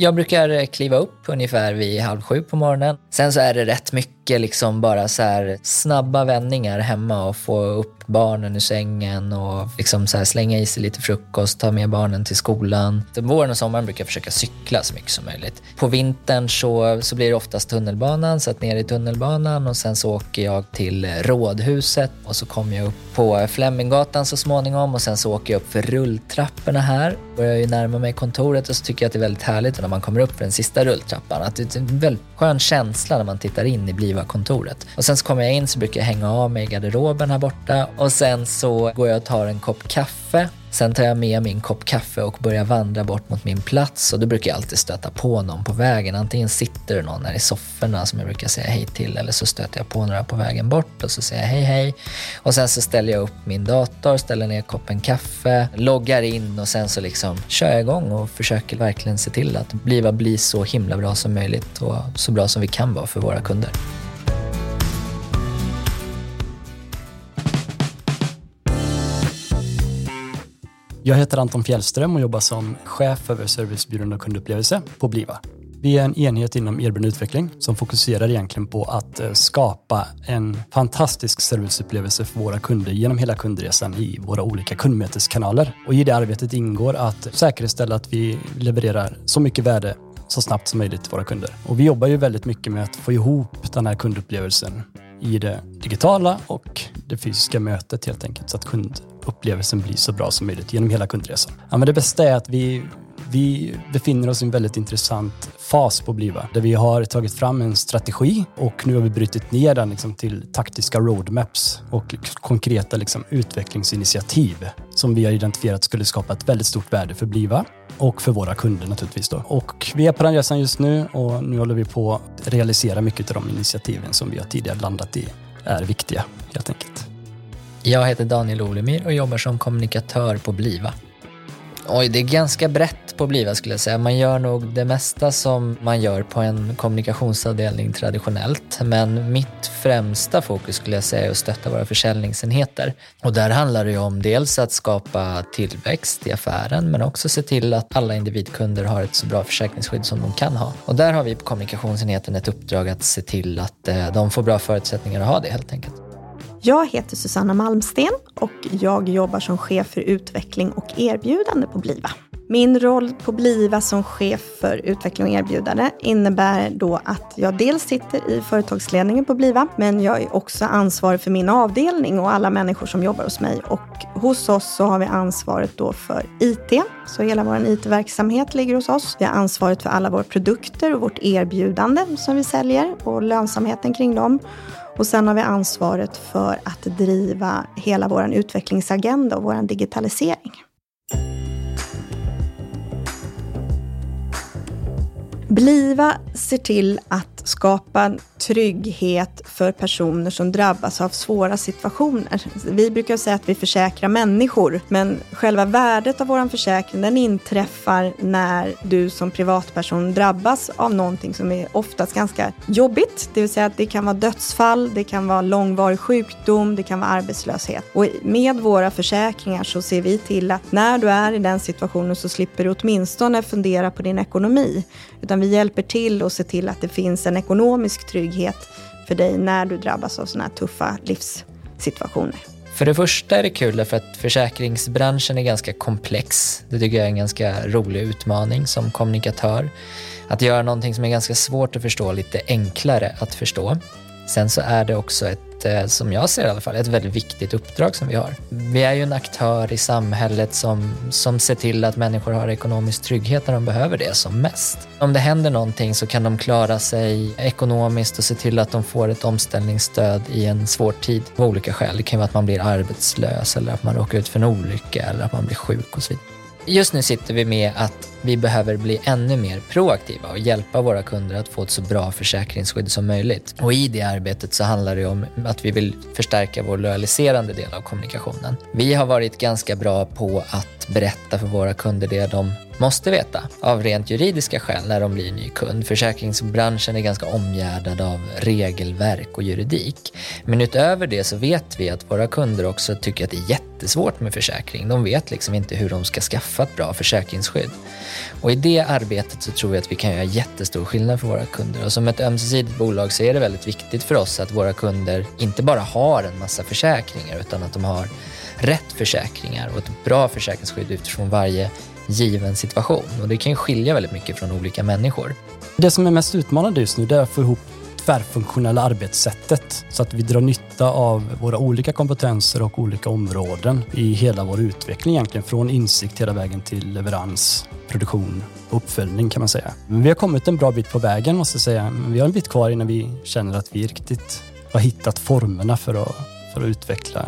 Jag brukar eh, kliva upp ungefär vid halv sju på morgonen. Sen så är det rätt mycket liksom bara så här snabba vändningar hemma och få upp barnen ur sängen och liksom så slänga i sig lite frukost, ta med barnen till skolan. Våren och sommaren brukar jag försöka cykla så mycket som möjligt. På vintern så, så blir det oftast tunnelbanan, så att ner i tunnelbanan och sen så åker jag till Rådhuset och så kommer jag upp på Fleminggatan så småningom och sen så åker jag upp för rulltrapporna här. Börjar ju närma mig kontoret och så tycker jag att det är väldigt härligt när man kommer upp för den sista rulltrappan. Att det är en väldigt skön känsla när man tittar in i Bliva-kontoret. Och sen så kommer jag in så brukar jag hänga av mig i garderoben här borta och sen så går jag och tar en kopp kaffe. Sen tar jag med min kopp kaffe och börjar vandra bort mot min plats och då brukar jag alltid stöta på någon på vägen. Antingen sitter det någon här i sofforna som jag brukar säga hej till eller så stöter jag på några på vägen bort och så säger jag hej hej. Och sen så ställer jag upp min dator, ställer ner koppen kaffe, loggar in och sen så liksom kör jag igång och försöker verkligen se till att Bliva blir så himla bra som möjligt och så bra som vi kan vara för våra kunder. Jag heter Anton Fjällström och jobbar som chef över servicebyrån och kundupplevelse på Bliva. Vi är en enhet inom erbjudande utveckling som fokuserar egentligen på att eh, skapa en fantastisk serviceupplevelse för våra kunder genom hela kundresan i våra olika kundmöteskanaler. Och i det arbetet ingår att säkerställa att vi levererar så mycket värde så snabbt som möjligt till våra kunder. Och vi jobbar ju väldigt mycket med att få ihop den här kundupplevelsen i det digitala och det fysiska mötet helt enkelt så att kundupplevelsen blir så bra som möjligt genom hela kundresan. Ja, men det bästa är att vi vi befinner oss i en väldigt intressant fas på Bliva där vi har tagit fram en strategi och nu har vi brutit ner den liksom till taktiska roadmaps och konkreta liksom utvecklingsinitiativ som vi har identifierat skulle skapa ett väldigt stort värde för Bliva och för våra kunder naturligtvis. Då. Och vi är på den resan just nu och nu håller vi på att realisera mycket av de initiativen som vi har tidigare landat i är viktiga helt enkelt. Jag heter Daniel Olemir och jobbar som kommunikatör på Bliva. Oj, det är ganska brett på Bliva skulle jag säga. Man gör nog det mesta som man gör på en kommunikationsavdelning traditionellt. Men mitt främsta fokus skulle jag säga är att stötta våra försäljningsenheter. Och där handlar det ju om dels att skapa tillväxt i affären men också se till att alla individkunder har ett så bra försäkringsskydd som de kan ha. Och där har vi på kommunikationsenheten ett uppdrag att se till att eh, de får bra förutsättningar att ha det helt enkelt. Jag heter Susanna Malmsten och jag jobbar som chef för utveckling och erbjudande på Bliva. Min roll på Bliva som chef för utveckling och erbjudande innebär då att jag dels sitter i företagsledningen på Bliva, men jag är också ansvarig för min avdelning och alla människor som jobbar hos mig. Och hos oss så har vi ansvaret då för IT, så hela vår IT-verksamhet ligger hos oss. Vi har ansvaret för alla våra produkter och vårt erbjudande som vi säljer och lönsamheten kring dem. Och sen har vi ansvaret för att driva hela vår utvecklingsagenda och vår digitalisering. Bliva ser till att skapa trygghet för personer som drabbas av svåra situationer. Vi brukar säga att vi försäkrar människor, men själva värdet av vår försäkring den inträffar när du som privatperson drabbas av någonting som är oftast ganska jobbigt. Det vill säga att det kan vara dödsfall, det kan vara långvarig sjukdom, det kan vara arbetslöshet. Och med våra försäkringar så ser vi till att när du är i den situationen så slipper du åtminstone fundera på din ekonomi. Utan vi hjälper till och ser till att det finns en ekonomisk trygghet för dig när du drabbas av sådana här tuffa livssituationer. För det första är det kul därför att försäkringsbranschen är ganska komplex. Det tycker jag är en ganska rolig utmaning som kommunikatör. Att göra någonting som är ganska svårt att förstå lite enklare att förstå. Sen så är det också ett ett, eh, som jag ser i alla fall, ett väldigt viktigt uppdrag som vi har. Vi är ju en aktör i samhället som, som ser till att människor har ekonomisk trygghet när de behöver det som mest. Om det händer någonting så kan de klara sig ekonomiskt och se till att de får ett omställningsstöd i en svår tid av olika skäl. Det kan vara att man blir arbetslös eller att man råkar ut för en olycka eller att man blir sjuk och så vidare. Just nu sitter vi med att vi behöver bli ännu mer proaktiva och hjälpa våra kunder att få ett så bra försäkringsskydd som möjligt. Och i det arbetet så handlar det om att vi vill förstärka vår lojaliserande del av kommunikationen. Vi har varit ganska bra på att berätta för våra kunder det de måste veta av rent juridiska skäl när de blir ny kund. Försäkringsbranschen är ganska omgärdad av regelverk och juridik. Men utöver det så vet vi att våra kunder också tycker att det är jättesvårt med försäkring. De vet liksom inte hur de ska skaffa ett bra försäkringsskydd. Och i det arbetet så tror jag att vi kan göra jättestor skillnad för våra kunder. Och som ett ömsesidigt bolag så är det väldigt viktigt för oss att våra kunder inte bara har en massa försäkringar utan att de har rätt försäkringar och ett bra försäkringsskydd utifrån varje given situation. Och det kan ju skilja väldigt mycket från olika människor. Det som är mest utmanande just nu det är att få ihop tvärfunktionella arbetssättet så att vi drar nytta av våra olika kompetenser och olika områden i hela vår utveckling egentligen från insikt hela vägen till leverans, produktion och uppföljning kan man säga. Men vi har kommit en bra bit på vägen måste jag säga. Men vi har en bit kvar innan vi känner att vi riktigt har hittat formerna för att, för att utveckla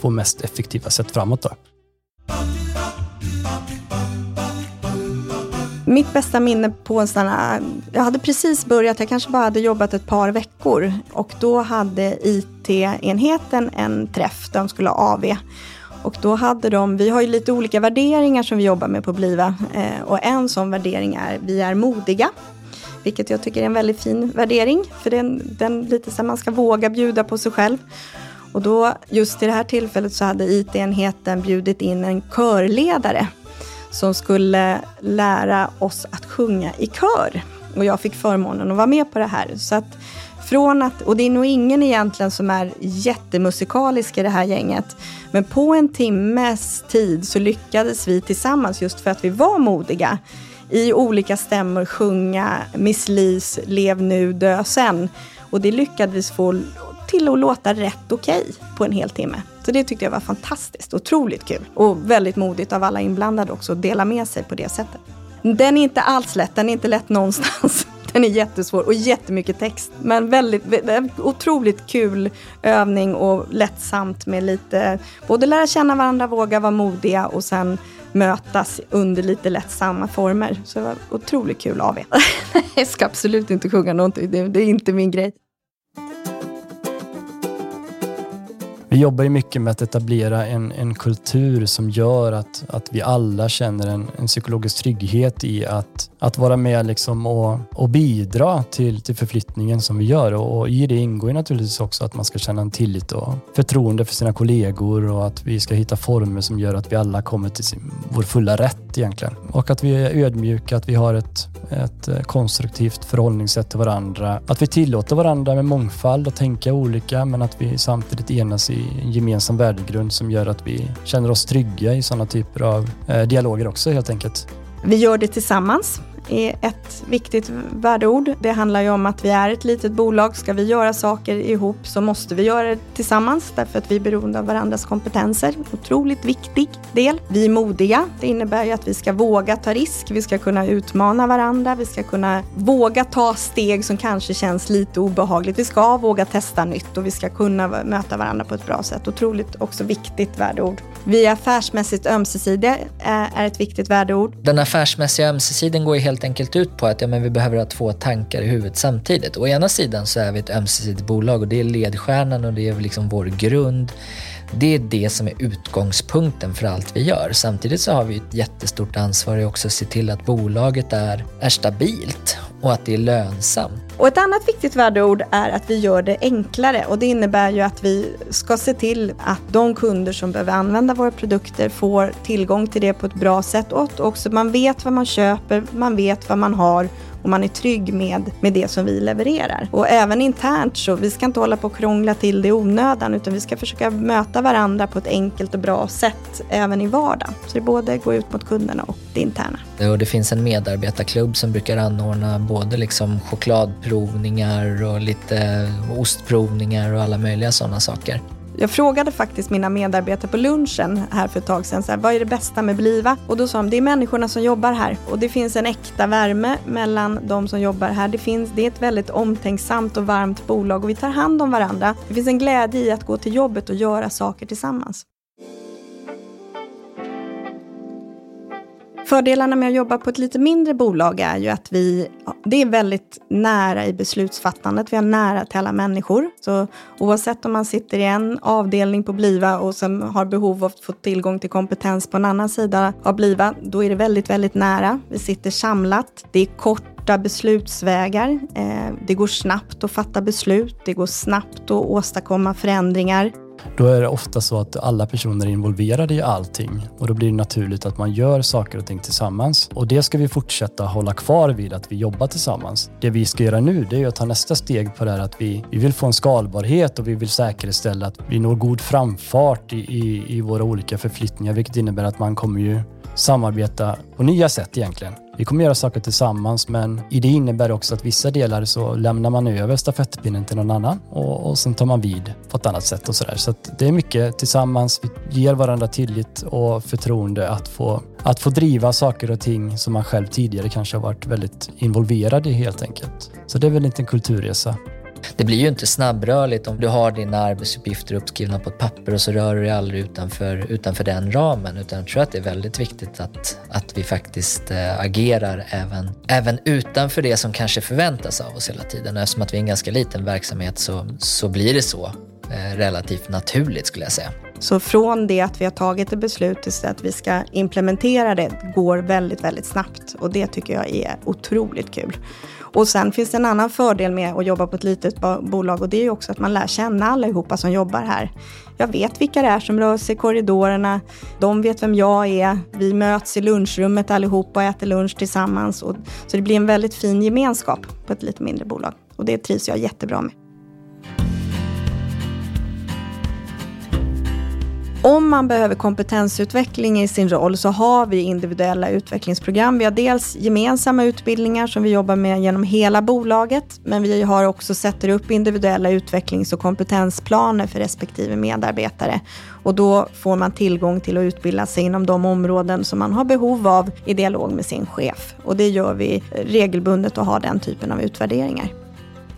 få mest effektiva sätt framåt. Då. Mitt bästa minne på en sån här, jag hade precis börjat, jag kanske bara hade jobbat ett par veckor och då hade IT-enheten en träff där de skulle ha AV. Och då hade de, vi har ju lite olika värderingar som vi jobbar med på Bliva eh, och en sån värdering är vi är modiga. Vilket jag tycker är en väldigt fin värdering, för den, den lite så man ska våga bjuda på sig själv. Och då, just i det här tillfället så hade IT-enheten bjudit in en körledare som skulle lära oss att sjunga i kör. Och jag fick förmånen att vara med på det här. Så att från att, och det är nog ingen egentligen som är jättemusikalisk i det här gänget. Men på en timmes tid så lyckades vi tillsammans, just för att vi var modiga, i olika stämmor sjunga Miss Lis Lev nu, dö sen. Och det lyckades få till att låta rätt okej okay på en hel timme. Så det tyckte jag var fantastiskt, otroligt kul. Och väldigt modigt av alla inblandade också att dela med sig på det sättet. Den är inte alls lätt, den är inte lätt någonstans. Den är jättesvår och jättemycket text. Men väldigt, otroligt kul övning och lättsamt med lite, både lära känna varandra, våga vara modiga och sen mötas under lite lättsamma former. Så det var otroligt kul av er. jag ska absolut inte sjunga någonting, det, det är inte min grej. Vi jobbar ju mycket med att etablera en, en kultur som gör att, att vi alla känner en, en psykologisk trygghet i att, att vara med liksom och, och bidra till, till förflyttningen som vi gör. Och, och i det ingår ju naturligtvis också att man ska känna en tillit och förtroende för sina kollegor och att vi ska hitta former som gör att vi alla kommer till sin, vår fulla rätt egentligen. Och att vi är ödmjuka, att vi har ett, ett eh, konstruktivt förhållningssätt till varandra. Att vi tillåter varandra med mångfald och tänka olika men att vi samtidigt enas i en gemensam värdegrund som gör att vi känner oss trygga i sådana typer av eh, dialoger också helt enkelt. Vi gör det tillsammans är ett viktigt värdeord. Det handlar ju om att vi är ett litet bolag. Ska vi göra saker ihop så måste vi göra det tillsammans därför att vi är beroende av varandras kompetenser. Otroligt viktig del. Vi är modiga. Det innebär ju att vi ska våga ta risk. Vi ska kunna utmana varandra. Vi ska kunna våga ta steg som kanske känns lite obehagligt. Vi ska våga testa nytt och vi ska kunna möta varandra på ett bra sätt. Otroligt också viktigt värdeord. Vi är affärsmässigt ömsesidiga är ett viktigt värdeord. Den affärsmässiga ömsesidigheten går ju helt helt enkelt ut på att ja, men vi behöver ha två tankar i huvudet samtidigt. Å ena sidan så är vi ett ömsesidigt bolag och det är ledstjärnan och det är liksom vår grund. Det är det som är utgångspunkten för allt vi gör. Samtidigt så har vi ett jättestort ansvar i också att se till att bolaget är, är stabilt och att det är lönsamt. Och ett annat viktigt värdeord är att vi gör det enklare och det innebär ju att vi ska se till att de kunder som behöver använda våra produkter får tillgång till det på ett bra sätt och att också man vet vad man köper, man vet vad man har och man är trygg med, med det som vi levererar. Och även internt så, vi ska inte hålla på och krångla till det i onödan utan vi ska försöka möta varandra på ett enkelt och bra sätt även i vardagen. Så det både går ut mot kunderna och det interna. Och det finns en medarbetarklubb som brukar anordna både liksom chokladprovningar och lite ostprovningar och alla möjliga sådana saker. Jag frågade faktiskt mina medarbetare på lunchen här för ett tag sedan, så här, vad är det bästa med Bliva? Och då sa de, det är människorna som jobbar här. Och det finns en äkta värme mellan de som jobbar här. Det, finns, det är ett väldigt omtänksamt och varmt bolag och vi tar hand om varandra. Det finns en glädje i att gå till jobbet och göra saker tillsammans. Fördelarna med att jobba på ett lite mindre bolag är ju att vi, det är väldigt nära i beslutsfattandet. Vi har nära till alla människor. Så oavsett om man sitter i en avdelning på Bliva och sen har behov av att få tillgång till kompetens på en annan sida av Bliva, då är det väldigt, väldigt nära. Vi sitter samlat. Det är korta beslutsvägar. Eh, det går snabbt att fatta beslut. Det går snabbt att åstadkomma förändringar. Då är det ofta så att alla personer är involverade i allting och då blir det naturligt att man gör saker och ting tillsammans. Och det ska vi fortsätta hålla kvar vid, att vi jobbar tillsammans. Det vi ska göra nu, det är att ta nästa steg på det här att vi, vi vill få en skalbarhet och vi vill säkerställa att vi når god framfart i, i, i våra olika förflyttningar, vilket innebär att man kommer ju samarbeta på nya sätt egentligen. Vi kommer göra saker tillsammans men i det innebär också att vissa delar så lämnar man över stafettpinnen till någon annan och, och sen tar man vid på ett annat sätt och sådär. Så, så det är mycket tillsammans. Vi ger varandra tillit och förtroende att få, att få driva saker och ting som man själv tidigare kanske har varit väldigt involverad i helt enkelt. Så det är väl inte en kulturresa. Det blir ju inte snabbrörligt om du har dina arbetsuppgifter uppskrivna på ett papper och så rör du dig aldrig utanför, utanför den ramen. Utan jag tror att det är väldigt viktigt att, att vi faktiskt eh, agerar även, även utanför det som kanske förväntas av oss hela tiden. Eftersom att vi är en ganska liten verksamhet så, så blir det så eh, relativt naturligt skulle jag säga. Så från det att vi har tagit ett beslut till att vi ska implementera det går väldigt, väldigt snabbt. Och det tycker jag är otroligt kul. Och sen finns det en annan fördel med att jobba på ett litet bolag och det är ju också att man lär känna allihopa som jobbar här. Jag vet vilka det är som rör sig i korridorerna. De vet vem jag är. Vi möts i lunchrummet allihopa och äter lunch tillsammans. Och, så det blir en väldigt fin gemenskap på ett lite mindre bolag. Och det trivs jag jättebra med. Om man behöver kompetensutveckling i sin roll så har vi individuella utvecklingsprogram. Vi har dels gemensamma utbildningar som vi jobbar med genom hela bolaget, men vi har också sätter upp individuella utvecklings och kompetensplaner för respektive medarbetare. Och då får man tillgång till att utbilda sig inom de områden som man har behov av i dialog med sin chef. Och det gör vi regelbundet och har den typen av utvärderingar.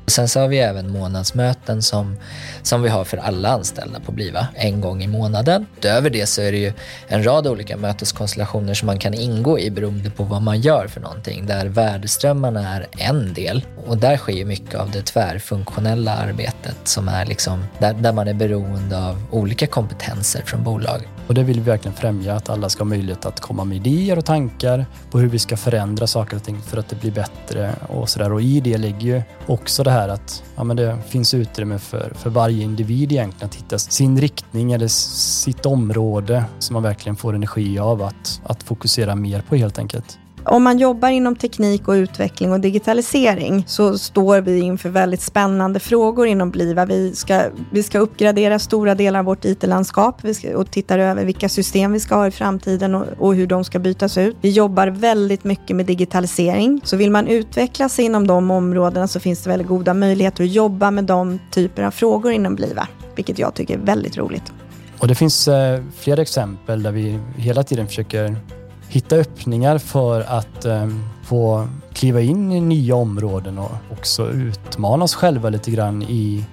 Sen så har vi även månadsmöten som, som vi har för alla anställda på Bliva en gång i månaden. Utöver det så är det ju en rad olika möteskonstellationer som man kan ingå i beroende på vad man gör för någonting. Där värdeströmmarna är en del och där sker mycket av det tvärfunktionella arbetet som är liksom där, där man är beroende av olika kompetenser från bolag. Och det vill vi verkligen främja, att alla ska ha möjlighet att komma med idéer och tankar på hur vi ska förändra saker och ting för att det blir bättre och sådär. Och i det ligger ju också det här att ja, men det finns utrymme för, för varje individ egentligen att hitta sin riktning eller sitt område som man verkligen får energi av att, att fokusera mer på helt enkelt. Om man jobbar inom teknik och utveckling och digitalisering så står vi inför väldigt spännande frågor inom Bliva. Vi ska, vi ska uppgradera stora delar av vårt IT-landskap och tittar över vilka system vi ska ha i framtiden och, och, hur de ska bytas ut. Vi jobbar väldigt mycket med digitalisering. Så vill man utveckla sig inom de områdena så finns det väldigt goda möjligheter att jobba med de typer av frågor inom Bliva, vilket jag tycker är väldigt roligt. Och det finns eh, flera exempel där vi hela tiden försöker hitta öppningar för att eh, få kliva in i nya områden och också utmana oss själva lite grann i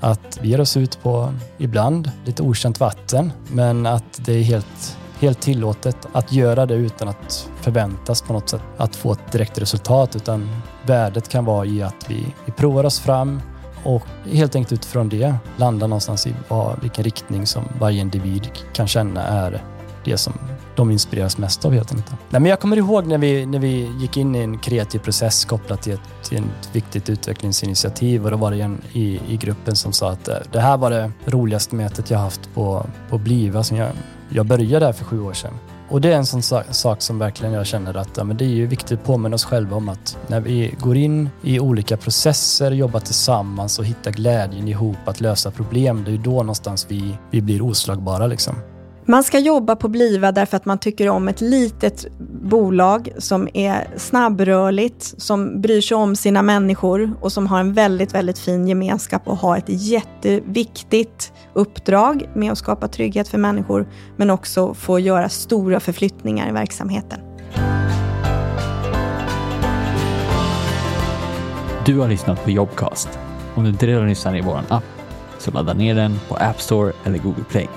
att vi ger oss ut på ibland lite okänt vatten men att det är helt, helt tillåtet att göra det utan att förväntas på något sätt att få ett direkt resultat utan värdet kan vara i att vi, vi provar oss fram och helt enkelt utifrån det landa någonstans i vad, vilken riktning som varje individ kan känna är det som de inspireras mest av helt enkelt. Nej, men jag kommer ihåg när vi, när vi gick in i en kreativ process kopplat till ett, till ett viktigt utvecklingsinitiativ och då var det en i, i gruppen som sa att eh, det här var det roligaste mötet jag haft på, på Bliva sen jag, jag började där för sju år sedan. Och det är en sån sak som verkligen jag känner att ja, men det är ju viktigt att påminna oss själva om att när vi går in i olika processer, jobbar tillsammans och hittar glädjen ihop att lösa problem, det är ju då någonstans vi, vi blir oslagbara liksom. Man ska jobba på Bliva därför att man tycker om ett litet bolag som är snabbrörligt, som bryr sig om sina människor och som har en väldigt, väldigt fin gemenskap och har ett jätteviktigt uppdrag med att skapa trygghet för människor, men också få göra stora förflyttningar i verksamheten. Du har lyssnat på Jobcast. Om du inte redan lyssnar i vår app, så ladda ner den på App Store eller Google Play.